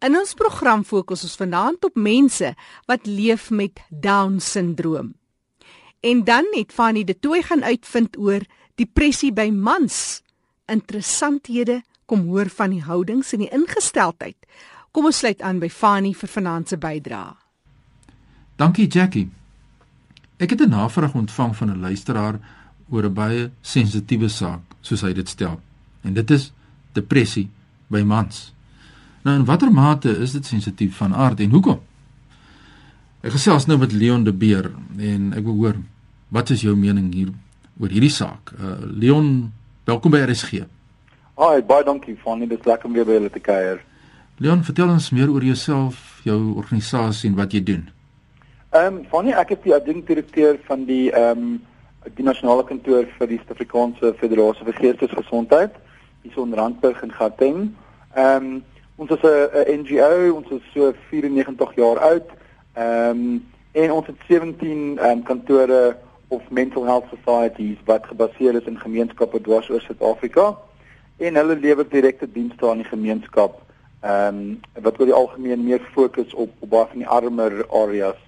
In ons program fokus ons vanaand op mense wat leef met Down-sindroom. En dan het Fanny de Tooi gaan uitvind oor depressie by mans. Interessanthede kom hoor van die houdings en die ingesteldheid. Kom ons sluit aan by Fanny vir vanaand se bydrae. Dankie Jackie. Ek het 'n navraag ontvang van 'n luisteraar oor 'n baie sensitiewe saak, soos hy dit stel. En dit is depressie by mans. Nou in watter mate is dit sensitief van aard en hoekom? Ek gesels nou met Leon de Beer en ek wil hoor wat is jou mening hier oor hierdie saak? Uh, Leon, welkom by RSG. Hi, baie dankie Fanny, dit is lekker om weer by julle te kuier. Leon, vertel ons meer oor jouself, jou organisasie en wat jy doen. Ehm um, Fanny, ek is die adjunkdirekteur van die ehm um, die nasionale kantoor vir die Suid-Afrikaanse Federasie vir Geestesgesondheid hier so in Randburg in Gauteng. Ehm um, Ons is 'n NGO, ons is so 94 jaar oud. Ehm um, en ons het 17 ehm um, kantore of mental health societies wat gebaseer is in gemeenskappe dwars oor Suid-Afrika en hulle lewer direkte dienste aan die gemeenskap. Ehm um, wat oor die algemeen meer fokus op op baie van die armer areas.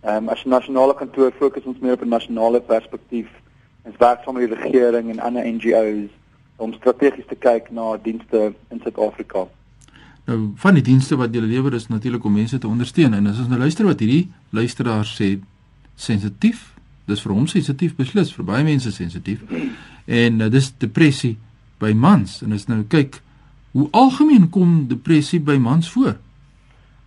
Ehm um, as 'n nasionale kantoor fokus ons meer op 'n nasionale perspektief. Ons werk saam met die regering en ander NGO's om strategies te kyk na dienste in Suid-Afrika. Nou van die dienste wat jy lewer is natuurlik om mense te ondersteun en as ons nou luister wat hierdie luisteraar sê sensitief, dis vir hom sensitief beslis vir baie mense sensitief. En uh, dis depressie by mans en as nou kyk hoe algemeen kom depressie by mans voor?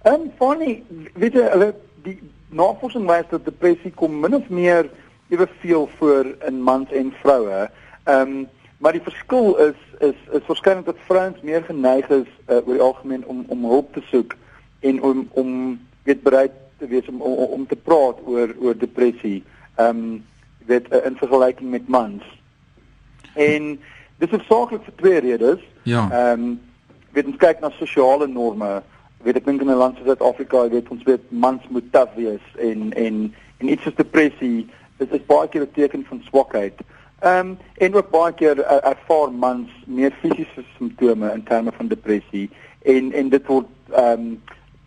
Ehm um, funny, weet jy hulle die navorsing wys dat depressie kom min of meer eweveel voor in mans en vroue. Ehm um, Maar die verskil is is is waarskynlik dat vrouens meer geneig is uh, oor die algemeen om om hulp te soek en om om weet bereid te wees om om, om te praat oor oor depressie. Ehm um, weet uh, in vergelyking met mans. En dis is saaklik vir twee redes. Ja. Ehm um, weet ons kyk na sosiale norme. Weet ek dink in 'n land soos Suid-Afrika, weet ons weet mans moet taaf wees en en en iets soos depressie is is baie keer 'n teken van swakheid. Ehm um, en ook baie keer uh, ervaar mans meer fisiese simptome in terme van depressie en en dit word ehm um,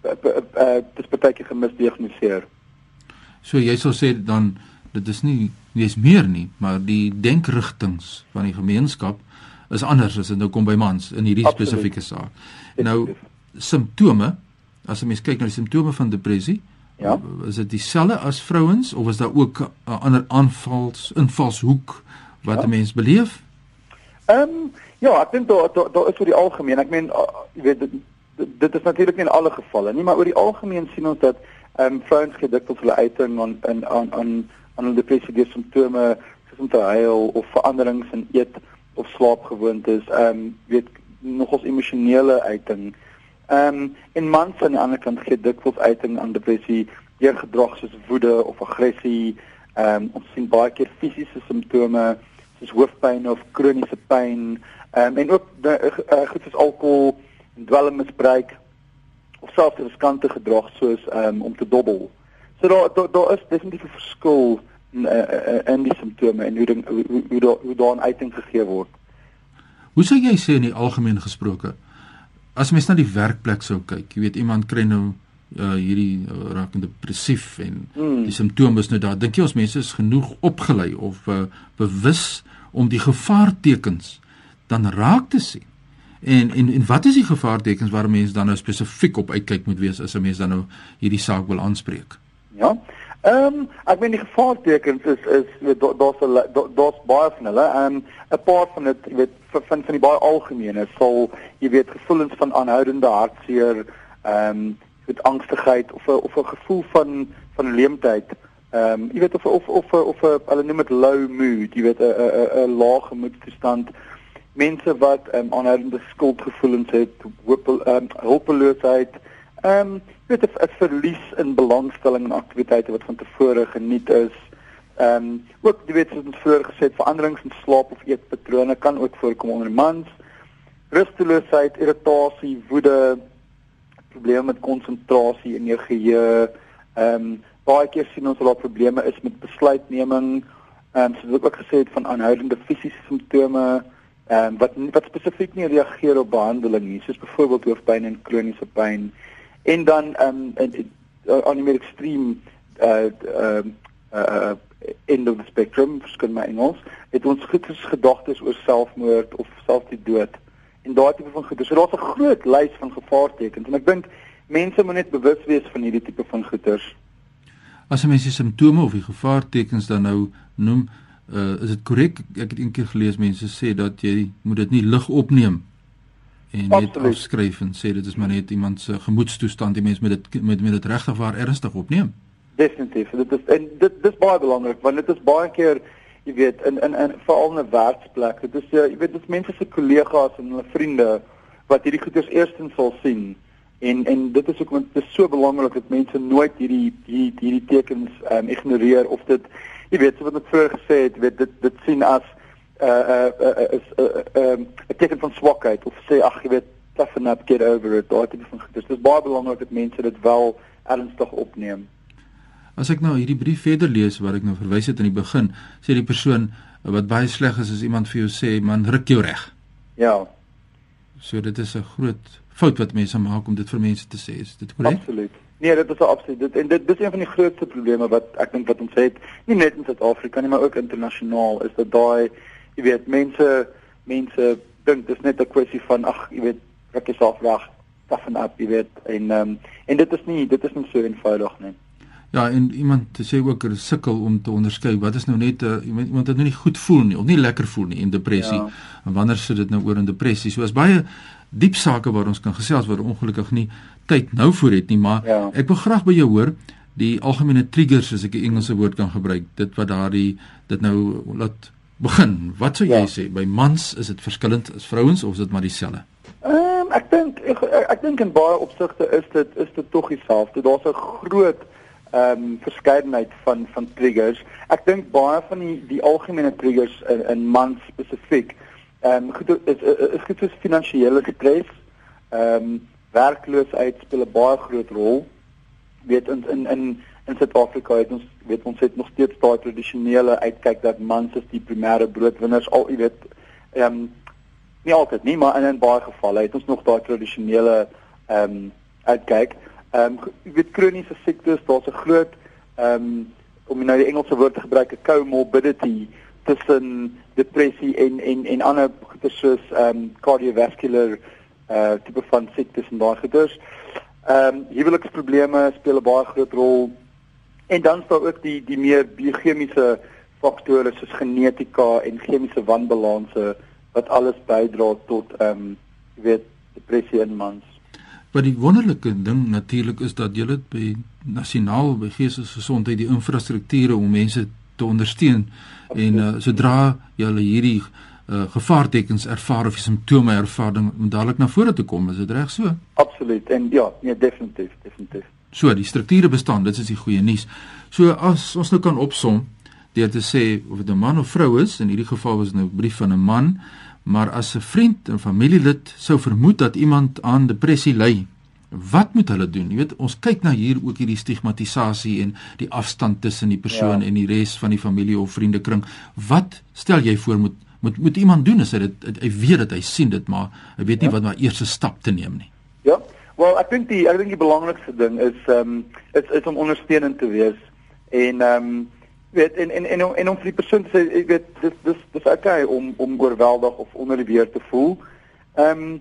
uh, dis baie keer gemisdiagnoseer. So jy sou sê dan dit is nie jy's meer nie, maar die denkrigtinge van die gemeenskap is anders as dit nou kom by mans in hierdie Absoluut. spesifieke saak. Nou simptome, as 'n mens kyk na die simptome van depressie, ja, is dit dieselfde as vrouens of is daar ook 'n ander aanvals invalshoek wat ja. 'n mens beleef? Ehm um, ja, ek dink daar daar daar is vir die algemeen. Ek meen uh, jy weet dit, dit is natuurlik nie in alle gevalle nie, maar oor die algemeen sien ons dat ehm um, vrouens gedikwels hulle uiting aan in aan aan aan hulle depressie deur simptome soos om te huil of veranderings in eet of slaapgewoontes, ehm um, weet nogals emosionele uiting. Ehm um, en mans aan die ander kant gee dikwels uiting aan depressie deur gedrag soos woede of aggressie. Ehm um, ons sien baie keer fisiese simptome soos hoofpyn of kroniese pyn, ehm um, en ook die, uh, goed soos alkohol en dwelmmisbruik of selfs riskante gedrag soos ehm um, om te dobbel. So daar daar daar is definitief 'n verskil in uh, in die simptome en hoe ding, hoe hoe, hoe, daar, hoe daar uiting gegee word. Hoe sou jy sê in die algemeen gesproke as mens na die werkplek sou kyk, jy weet iemand kry nou uh, hierdie uh, raak depressief en mm. die simptome is nou daar. Dink jy ons mense is genoeg opgelei of uh, bewus om die gevaartekens dan raak te sien. En en en wat is die gevaartekens waar mense dan nou spesifiek op uitkyk moet wees as 'n mens dan nou hierdie saak wil aanspreek? Ja. Ehm um, ek meen die gevaartekens is is daar's daar's baie van hulle. Ehm um, 'n paar van dit, jy weet, van van die baie algemene sal jy weet gevoelens van aanhoudende hartseer, ehm um, met angstigheid of 'n of 'n gevoel van van leemtheid Ehm um, jy weet of of of of, of hulle noem dit low mood, jy weet 'n 'n 'n lae gemoedstoestand. Mense wat ehm um, aanhoudende skuldgevoelens het, hoop ehm um, hulpeloosheid. Ehm um, weet 'n verlies in belangstelling in aktiwiteite wat van tevore geniet is. Ehm um, ook jy weet soos ons vroeër gesê het, veranderings in slaap of eetpatrone kan ook voorkom onder mans. Rusteloosheid, irritasie, woede, probleme met konsentrasie in jou geheue. Ehm um, baie keer sien ons dat daar probleme is met besluitneming. Ehm um, soos ek ook gesê het van aanhoudende fisiese simptome, ehm um, wat wat spesifiek nie reageer op behandeling nie, soos byvoorbeeld hoofpyn en kroniese pyn. En dan ehm um, aan die meer ekstreem uh ehm uh, uh, end of the spectrum, verskyn my Engels, het ons goeie gedagtes oor selfmoord of selfs die dood en daai tipe van goeie. So daar's 'n groot lys van gevaartekens en ek dink mense moet net bewus wees van hierdie tipe van goeters. As 'n mens die simptome of die gevaartekens dan nou noem, uh, is dit korrek? Ek het eendag gelees mense sê dat jy moet dit nie lig opneem en net Absoluut. afskryf en sê dit is maar net iemand se gemoedstoestand. Die mens moet dit met met dit regtig waar ernstig opneem. Definitief. Dit is en dit dis baie belangrik want dit is baie keer jy weet in in in veral 'n werksplek. Dit is uh, jy weet dit is mense se kollegas en hulle vriende wat hierdie goeders eerstens sal sien. En en dit is ook want dit is so belangrik dat mense nooit hierdie hierdie hierdie tekens um, ignoreer of dit jy weet so wat ek vroeër gesê het, weet dit dit sien as 'n uh, uh, uh, 'n uh, uh, um, 'n teken van swakheid of sê ag jy weet toughen up get over it daai tipe van goeders. Dit is baie belangrik dat mense dit wel ernstig opneem. As ek nou hierdie brief verder lees wat ek nou verwys het in die begin, sê die persoon wat baie sleg is as iemand vir jou sê man ruk jou reg. Ja. So dit is 'n groot fout wat mense maak om dit vir mense te sê. Is dit korrek? Absoluut. Nee, dit is absoluut. Dit en dit dis een van die grootste probleme wat ek dink wat ons het, nie net in Suid-Afrika nie, maar ook internasionaal, is dat daai jy weet, mense mense dink dis net 'n kwessie van ag, jy weet, ruk jouself reg, toughen up, jy weet, en um, en dit is nie dit is nie so eenvoudig nie. Ja, en iemand sê ook er sukkel om te onderskei wat is nou net 'n uh, iemand iemand wat nou nie goed voel nie of nie lekker voel nie en depressie. Ja. En wanneer sit dit nou oor in depressie? So as baie diep sake waar ons kan gesels waar ongelukkig nie tyd nou voor het nie, maar ja. ek wil graag by jou hoor die algemene triggers as ek 'n Engelse woord kan gebruik, dit wat daardie dit nou laat begin. Wat sou jy ja. sê? By mans is dit verskillend as vrouens of is dit maar dieselfde? Ehm um, ek dink ek, ek dink in baie opsigte is dit is dit tog dieselfde. Daar's 'n groot ehm um, verskeidenheid van van triggers. Ek dink baie van die die algemene triggers in, in mans spesifiek ehm um, goed is is goed soos finansiële stres. Ehm um, werkloosheid speel 'n baie groot rol. Weet in in in in Suid-Afrika het ons weet ons het nog steeds daai tradisionele uitkyk dat mans is die primêre broodwinners al jy weet ehm um, nie altyd nie maar in, in baie gevalle het ons nog daai tradisionele ehm um, uitkyk. Ehm um, jy weet kroniese siektes, daar's 'n groot ehm um, om nou die Engelse woord te gebruik, 'n comorbidity tussen depressie en en en ander goeie soos ehm um, cardiovascular uh tipe van siektes en daai goeders. Ehm um, huweliksprobleme speel 'n baie groot rol. En dan is daar ook die die meer biochemiese faktore soos genetika en chemiese wanbalanse wat alles bydra tot ehm um, jy weet depressie in mans. Maar die wonderlike ding natuurlik is dat julle by nasionaal by geestesgesondheid die infrastrukture om mense te ondersteun en uh, sodra julle hierdie uh, gevaartekens ervaar of simptome ervaar om dadelik na vore te kom, is dit reg so? Absoluut. En ja, nee definitief, definitief. So, die strukture bestaan, dit is die goeie nuus. So as ons nou kan opsom deur te sê of dit 'n man of vrou is, in hierdie geval was dit nou 'n brief van 'n man, maar as 'n vriend en familielid sou vermoed dat iemand aan depressie ly, wat moet hulle doen? Jy weet, ons kyk na hier ook hierdie stigmatisasie en die afstand tussen die persoon ja. en die res van die familie of vriendekring. Wat stel jy voor moet moet moet iemand doen as hy dit hy weet dat hy sien dit, maar hy weet nie ja. wat maar eerste stap te neem nie. Wel, ek dink die ek dink die belangrikste ding is ehm um, is is om ondersteunend te wees en ehm um, weet en en en om en om vir die persoon te sê ek weet dis dis dis okay om om oorweldig of onder die weer te voel. Ehm um,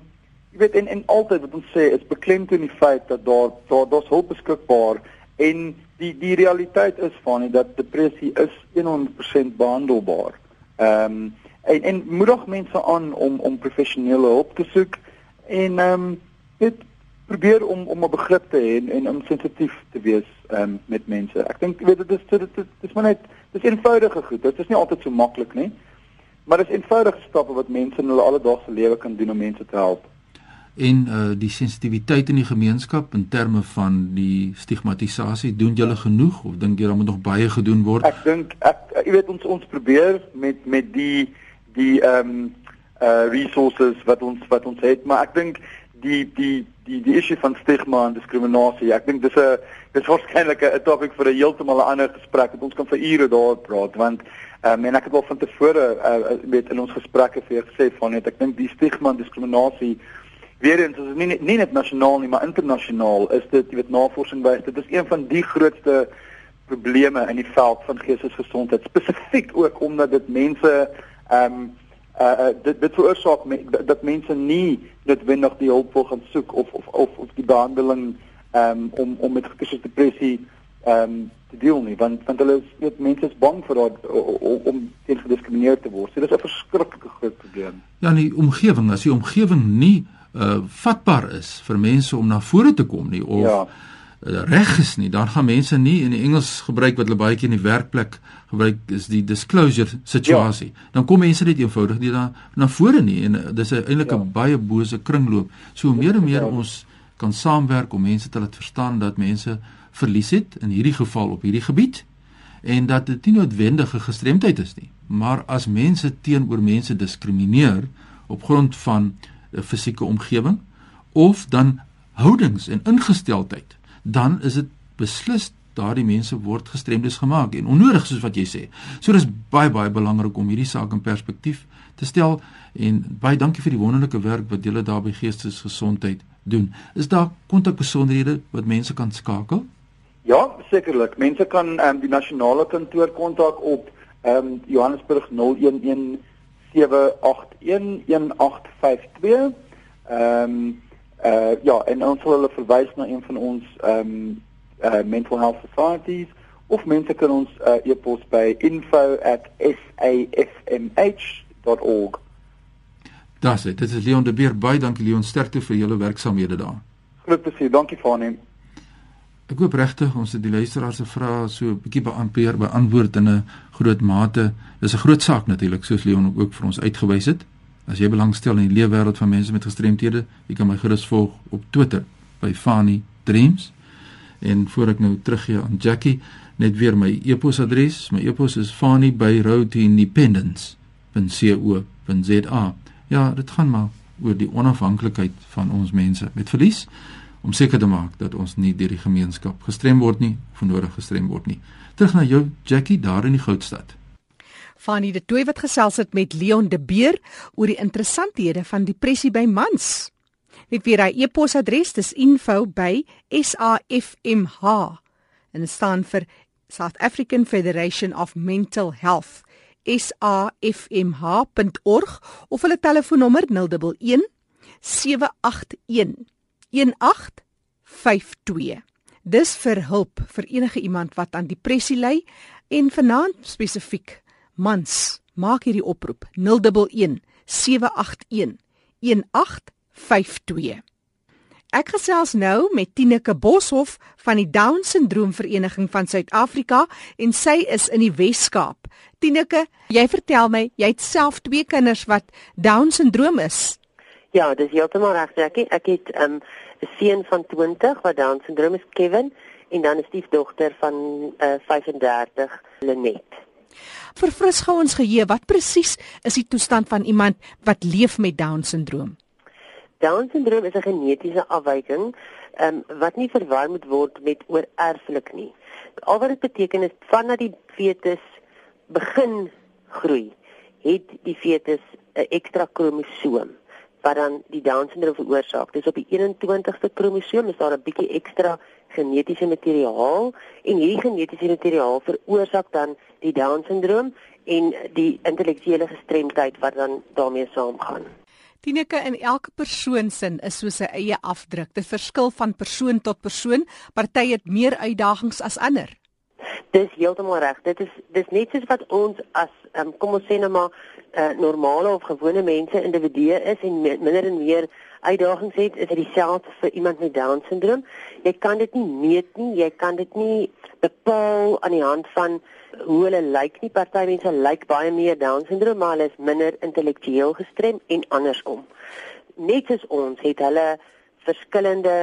jy weet en en altyd wat ons sê is beklemtoon die feit dat daar daar daar's hulp beskikbaar en die die realiteit is van dit dat depressie is 100% behandelbaar. Ehm um, en en moedig mense aan om om professionele hulp te soek en ehm um, dit probeer om om 'n begrip te hê en, en om sensitief te wees um, met mense. Ek dink weet dit is dit is dit is maar net dis eenvoudige goed. Dit is nie altyd so maklik nie. Maar dis eenvoudige stappe wat mense in hulle alledaagse lewe kan doen om mense te help. En uh die sensitiwiteit in die gemeenskap in terme van die stigmatisasie, doen julle genoeg of dink jy daar moet nog baie gedoen word? Ek dink ek jy weet ons ons probeer met met die die ehm um, uh resources wat ons wat ons het, maar ek dink die die die die issue van stigma en diskriminasie. Ek dink dis 'n dis waarskynlik 'n topik vir 'n heeltemal 'n ander gesprek. Ons kan vir ure daar praat want um, en ek het al van tevore uh, met in ons gesprekke vir gesê van net ek dink die stigma en diskriminasie weer eens is nie nie net nasionaal nie, maar internasionaal is dit jy weet navorsing wys dit is een van die grootste probleme in die veld van geestesgesondheid spesifiek ook omdat dit mense ehm um, uh dit dit veroorsaak me, dat mense nie noodwendig die hulp wil gaan soek of of of, of die behandeling um, om om met depressie um te deel nie want want hulle is weet mense is bang vir dat om teen gediskrimineer te word. So dis 'n verskriklike groot probleem. Ja, die omgewing, as die omgewing nie uh vatbaar is vir mense om na vore te kom nie of ja. Reg is nie, dan gaan mense nie in die Engels gebruik wat hulle baie keer in die werkplek gebruik is die disclosure situasie. Ja. Dan kom mense net eenvoudig nie na na vore nie en uh, dis 'n eintlik 'n ja. baie bose kringloop. So hoe meer en meer ons kan saamwerk om mense te laat verstaan dat mense verlies het in hierdie geval op hierdie gebied en dat dit nie noodwendige gestremdheid is nie. Maar as mense teenoor mense diskrimineer op grond van 'n fisieke omgewing of dan houdings en ingesteldheid, dan is dit beslis daardie mense word gestremdes gemaak en onnodig soos wat jy sê. So dis baie baie belangrik om hierdie saak in perspektief te stel en baie dankie vir die wonderlike werk wat julle daar by Geestesgesondheid doen. Is daar kontakbesonderhede wat mense kan skakel? Ja, sekerlik. Mense kan ehm um, die nasionale kantoor kontak op ehm um, Johannesburg 011 7811852. Ehm um, uh, ja, en ons wil hulle verwys na een van ons ehm um, uh, mental health societies of mense kan ons uh, e-pos by info@safmh.org. Das dit. Dit is Leon de Beer. Baie dankie Leon, sterkte vir julle werksaamhede daar. Groot plesier. Dankie vir aanneem. Ek hoop regtig ons het die luisteraars se vrae so 'n bietjie beantwoord beantwoord in 'n groot mate. Dis 'n groot saak natuurlik soos Leon ook vir ons uitgewys het. As jy belangstel in die leefwêreld van mense met gestremthede, jy kan my gerus volg op Twitter by Fani Dreams. En voor ek nou teruggee aan Jackie, net weer my e-posadres. My e-pos is fani@roadindependence.co.za. Ja, dit gaan maar oor die onafhanklikheid van ons mense met verlies om seker te maak dat ons nie deur die gemeenskap gestrem word nie, of nodig gestrem word nie. Terug na jou Jackie daar in die Goudstad. Fanie de Tooi wat gesels het met Leon de Beer oor die interessanthede van depressie by mans. Net weer hy e-posadres dis info@safmh en dit staan vir South African Federation of Mental Health safmh.org of hulle telefoonnommer 011 781 1852 Dis vir hulp vir enige iemand wat aan depressie ly en vanaand spesifiek mans maak hierdie oproep 011 781 1852 Ek gesels nou met Tineke Boshoff van die Down Syndroom Vereniging van Suid-Afrika en sy is in die Wes-Kaap. Tineke, jy vertel my jy het self twee kinders wat Down Syndroom is. Ja, dis heeltemal reg, Jackie. Ek het ehm, 'n um, seun van 20 wat Down Syndroom is, Kevin, en dan 'n stiefdogter van uh, 35, Lenet. Verfris gou ons geheue, wat presies is die toestand van iemand wat leef met Down Syndroom? Down syndroom is 'n genetiese afwyking um, wat nie verwar moet word met oorerflik nie. Al wat dit beteken is vandat die fetus begin groei, het die fetus 'n ekstra kromosoom wat dan die Down syndroom veroorsaak. Dis op die 21ste kromosoom is daar 'n bietjie ekstra genetiese materiaal en hierdie genetiese materiaal veroorsaak dan die Down syndroom en die intellektuele gestremdheid wat dan daarmee saamgaan. Tineke in elke persoon sin is so sy eie afdruk. Dit verskil van persoon tot persoon. Party het meer uitdagings as ander. Dis heeltemal reg. Dit is dis net soos wat ons as um, kom ons sê nou maar uh, normale of gewone mense individue is en minder en meer uitdagings het, is dit dieselfde vir iemand met down syndroom. Jy kan dit nie meet nie. Jy kan dit nie bepaal aan die hand van hoe hulle lyk nie party mense lyk baie meer down syndroom maar hulle is minder intellektueel gestrem en andersom net soos ons het hulle verskillende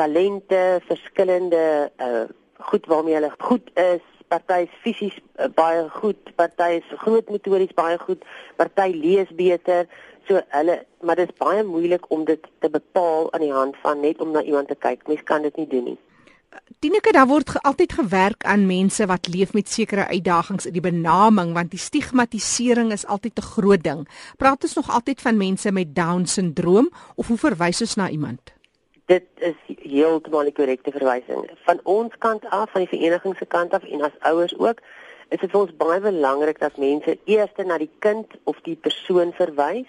talente verskillende uh, goed waarmee hulle goed is party is fisies uh, baie goed party is groot motories baie goed party lees beter So hulle maar dit is baie moeilik om dit te bepaal aan die hand van net om na iemand te kyk. Mens kan dit nie doen nie. Tineke, daar word ge altyd gewerk aan mense wat leef met sekere uitdagings in die benaming want die stigmatisering is altyd 'n groot ding. Praat ons nog altyd van mense met down syndroom of hoe verwys ons na iemand? Dit is heeltemal die korrekte verwysing. Van ons kant af, van die vereniging se kant af en as ouers ook, is dit vir ons baie belangrik dat mense eers na die kind of die persoon verwys.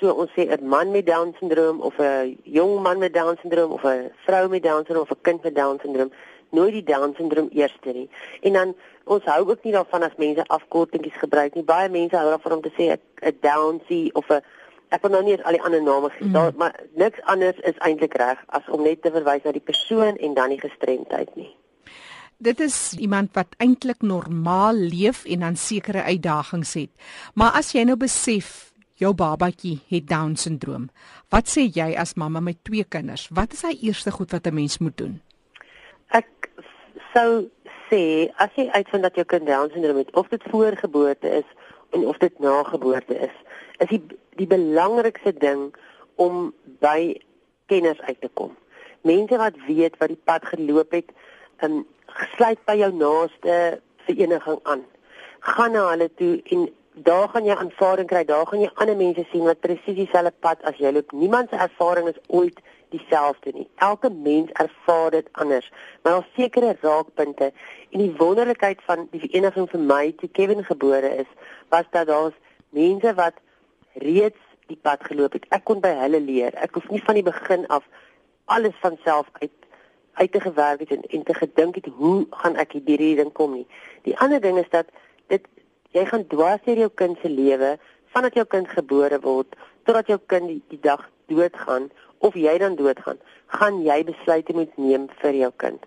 So ons sê 'n man met down syndroom of 'n jong man met down syndroom of 'n vrou met down syndroom of 'n kind met down syndroom, nooit die down syndroom eers nie. En dan ons hou ook nie daarvan as mense afkortingkies gebruik nie. Baie mense hou daarvan om te sê 'n downsie of 'n ek wil nou nie al die ander name gee, mm. maar niks anders is eintlik reg as om net te verwys na die persoon en dan die gestremdheid nie. Dit is iemand wat eintlik normaal leef en dan sekere uitdagings het. Maar as jy nou besef jou babatjie het down syndroom, wat sê jy as mamma met twee kinders? Wat is hy eerste goed wat 'n mens moet doen? Ek sou sê as jy uitvind dat jou kind down syndroom het, of dit voorgeboorte is en of dit na geboorte is, is die die belangrikste ding om by kenners uit te kom. Mense wat weet wat die pad geloop het, um, gesluit by jou naaste vereniging aan. Gaan na hulle toe en daar gaan jy aanvaarding kry. Daar gaan jy ander mense sien wat presies dieselfde pad as jy loop. Niemand se ervaring is ooit dieselfde nie. Elke mens ervaar dit anders, maar daar is sekere raakpunte. En die wonderlikheid van die vereniging vir my toe Kevin gebore is, was dat daar's mense wat reeds die pad geloop het. Ek kon by hulle leer. Ek hoef nie van die begin af alles van self uit uit te gewerk het en, en te gedink het hoe gaan ek hierdie ding kom nie. Die ander ding is dat dit jy gaan dwars deur jou kind se lewe vandat jou kind gebore word totdat jou kind die, die dag doodgaan of jy dan doodgaan, gaan jy besluite moet neem vir jou kind.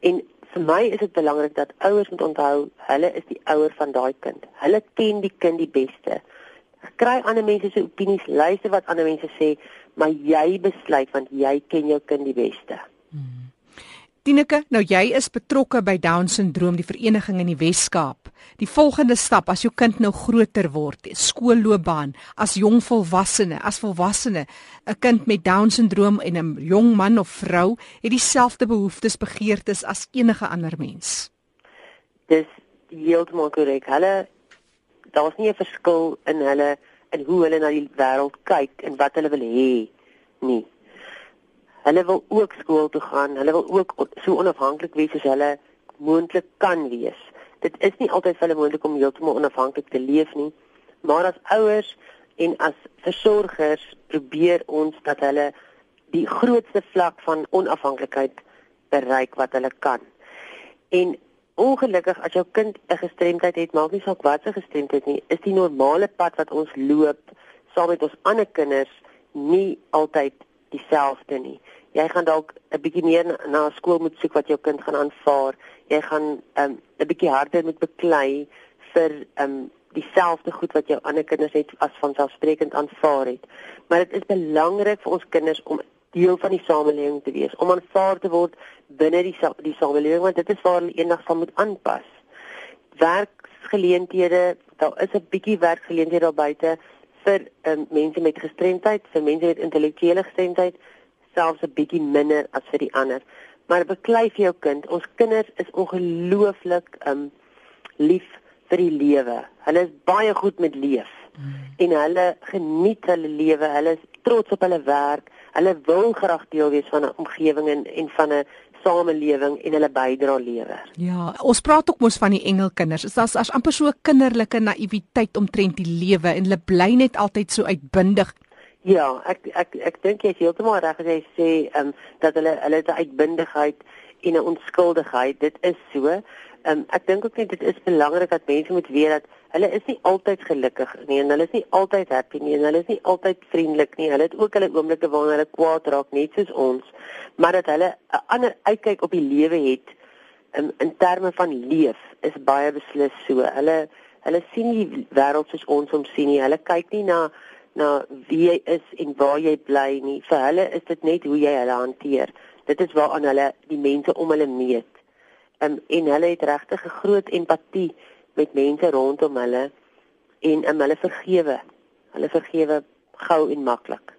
En vir my is dit belangrik dat ouers moet onthou, hulle is die ouer van daai kind. Hulle ken die kind die beste. Kry ander mense se opinies, luister wat ander mense sê, maar jy besluit want jy ken jou kind die beste. Hmm. Tineke, nou jy is betrokke by Down syndroom die vereniging in die Wes-Kaap. Die volgende stap as jou kind nou groter word, skoolloopbaan, as jong volwassene, as volwassene, 'n kind met Down syndroom en 'n jong man of vrou het dieselfde behoeftes, begeertes as enige ander mens. Dis heeltemal korrek. Hulle daar's nie 'n verskil in hulle en hoe hulle na die wêreld kyk en wat hulle wil hê nie. Hulle wil ook skool toe gaan. Hulle wil ook so onafhanklik wees as hulle moontlik kan wees. Dit is nie altyd vir hulle moontlik om heeltemal onafhanklik te leef nie, maar as ouers en as versorgers probeer ons dat hulle die grootste vlak van onafhanklikheid bereik wat hulle kan. En ongelukkig as jou kind 'n gestremdheid het, maak nie saak wat se gestremdheid nie, is die normale pad wat ons loop saam met ons ander kinders nie altyd dieselfde nie. Jy gaan dalk 'n bietjie meer na skool moet soek wat jou kind gaan aanvaar. Jy gaan 'n um, 'n bietjie harder moet beklei vir um dieselfde goed wat jou ander kinders het as vanselfsprekend aanvaar het. Maar dit is belangrik vir ons kinders om deel van die samelewing te wees, om aanvaar te word binne die die samelewing want dit is waar hulle eendag van moet aanpas. Werksgeleenthede, daar is 'n bietjie werksgeleenthede daar buite vir um, mense met gestremdheid, vir mense met intellektuele gestremdheid, selfs 'n bietjie minder as vir die ander. Maar beklei vir jou kind. Ons kinders is ongelooflik um lief vir die lewe. Hulle is baie goed met leef. Mm. En hulle geniet hulle lewe. Hulle is trots op hulle werk. Hulle wil graag deel wees van 'n omgewing en en van 'n samelewing en hulle bydra lewer. Ja, ons praat ook mos van die engelkinders. Is dit as amper so 'n kinderlike naïwiteit omtrent die lewe en hulle bly net altyd so uitbundig? Ja, ek ek ek dink jy is heeltemal reg as jy sê ehm um, dat hulle hulle het 'n uitbundigheid en 'n onskuldigheid. Dit is so. Ehm um, ek dink ook net dit is belangrik dat mense moet weet dat hulle is nie altyd gelukkig nie en hulle is nie altyd happy nie en hulle is nie altyd vriendelik nie. Hulle het ook hulle oomblikke waarin hulle kwaad raak, net soos ons maar dat hulle 'n ander uitkyk op die lewe het in in terme van leef is baie beslis so. Hulle hulle sien die wêreld soos ons hom sien nie. Hulle kyk nie na na wie jy is en waar jy bly nie. Vir hulle is dit net hoe jy hulle hanteer. Dit is waaraan hulle die mense om hulle meet. Um, en hulle het regtig 'n groot empatie met mense rondom hulle en um, hulle vergewe. Hulle vergewe gou en maklik.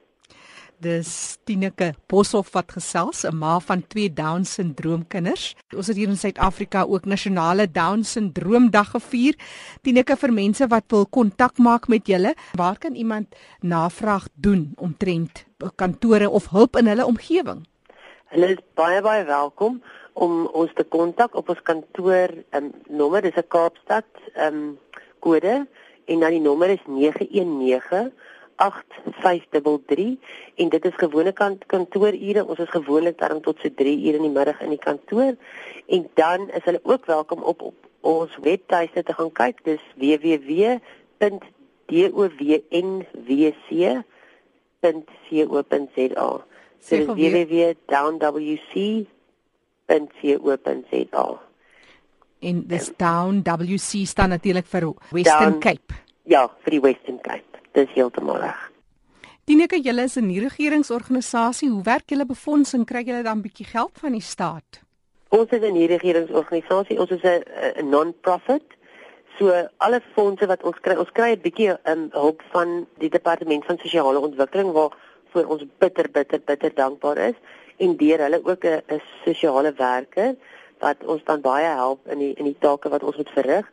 Dis Tineke Boshoff wat gesels, 'n ma van twee Down syndroom kinders. Ons het hier in Suid-Afrika ook nasionale Down syndroom dag gevier. Tineke vir mense wat wil kontak maak met julle, waar kan iemand navraag doen omtrent kantore of hulp in hulle omgewing? Hulle is baie baie welkom om ons te kontak op ons kantoor. Um, nommer is 'n Kaapstad ehm um, kode en dan die nommer is 919 8533 en dit is gewone kant kantoorure. Ons is gewoonlik dan tot so 3 ure in die middag in die kantoor en dan is hulle ook welkom op op ons webtuiste te gaan kyk. Dis www.dowwc.co.za. So dis www.downwc.co.za. En dis Down WC staan natuurlik vir Western down, Cape. Ja, vir die Western Cape dis heeltemal reg. Dineke, julle is 'n nie-regeringsorganisasie. Hoe werk julle befondsing? Kry julle dan 'n bietjie geld van die staat? Ons is 'n nie-regeringsorganisasie. Ons is 'n non-profit. So alle fondse wat ons kry, ons kry 'n bietjie um, hulp van die departement van sosiale ontwikkeling waar vir ons bitter bitter bitter dankbaar is en deur hulle ook 'n sosiale werker wat ons dan baie help in die in die take wat ons moet verrig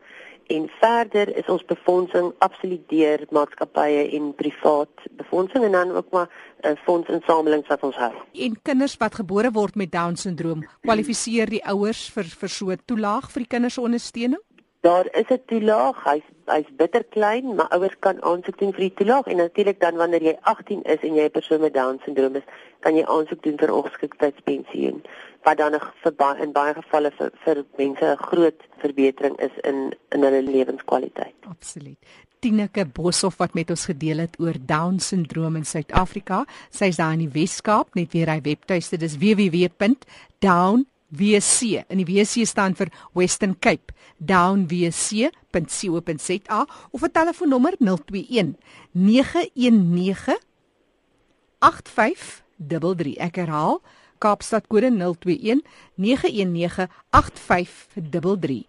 en verder is ons befondsing absoluut deur maatskappye en privaat befondsing en dan ook maar 'n uh, eh, fondsinsamelings wat ons hou. En kinders wat gebore word met down syndroom, kwalifiseer die ouers vir vir so 'n toelaag vir die kinders se ondersteuning? Daar is 'n toelaag, hy's hy's bitter klein, maar ouers kan aansoek doen vir die toelaag en natuurlik dan wanneer jy 18 is en jy 'n persoon met down syndroom is, kan jy aansoek doen vir ongeskiktheidspensioen wat dan vir baie in baie gevalle vir vir mense 'n groot verbetering is in in hulle lewenskwaliteit. Absoluut. Tineke Boshoff wat met ons gedeel het oor down syndroom in Suid-Afrika. Sy's daar in die Wes-Kaap, net weer hy webtuiste, dis www.down WC in die WC staan vir Western Cape. Downwc.co.za of 'n telefoonnommer 021 919 8533 ek herhaal Kaapstad kode 021 919 8533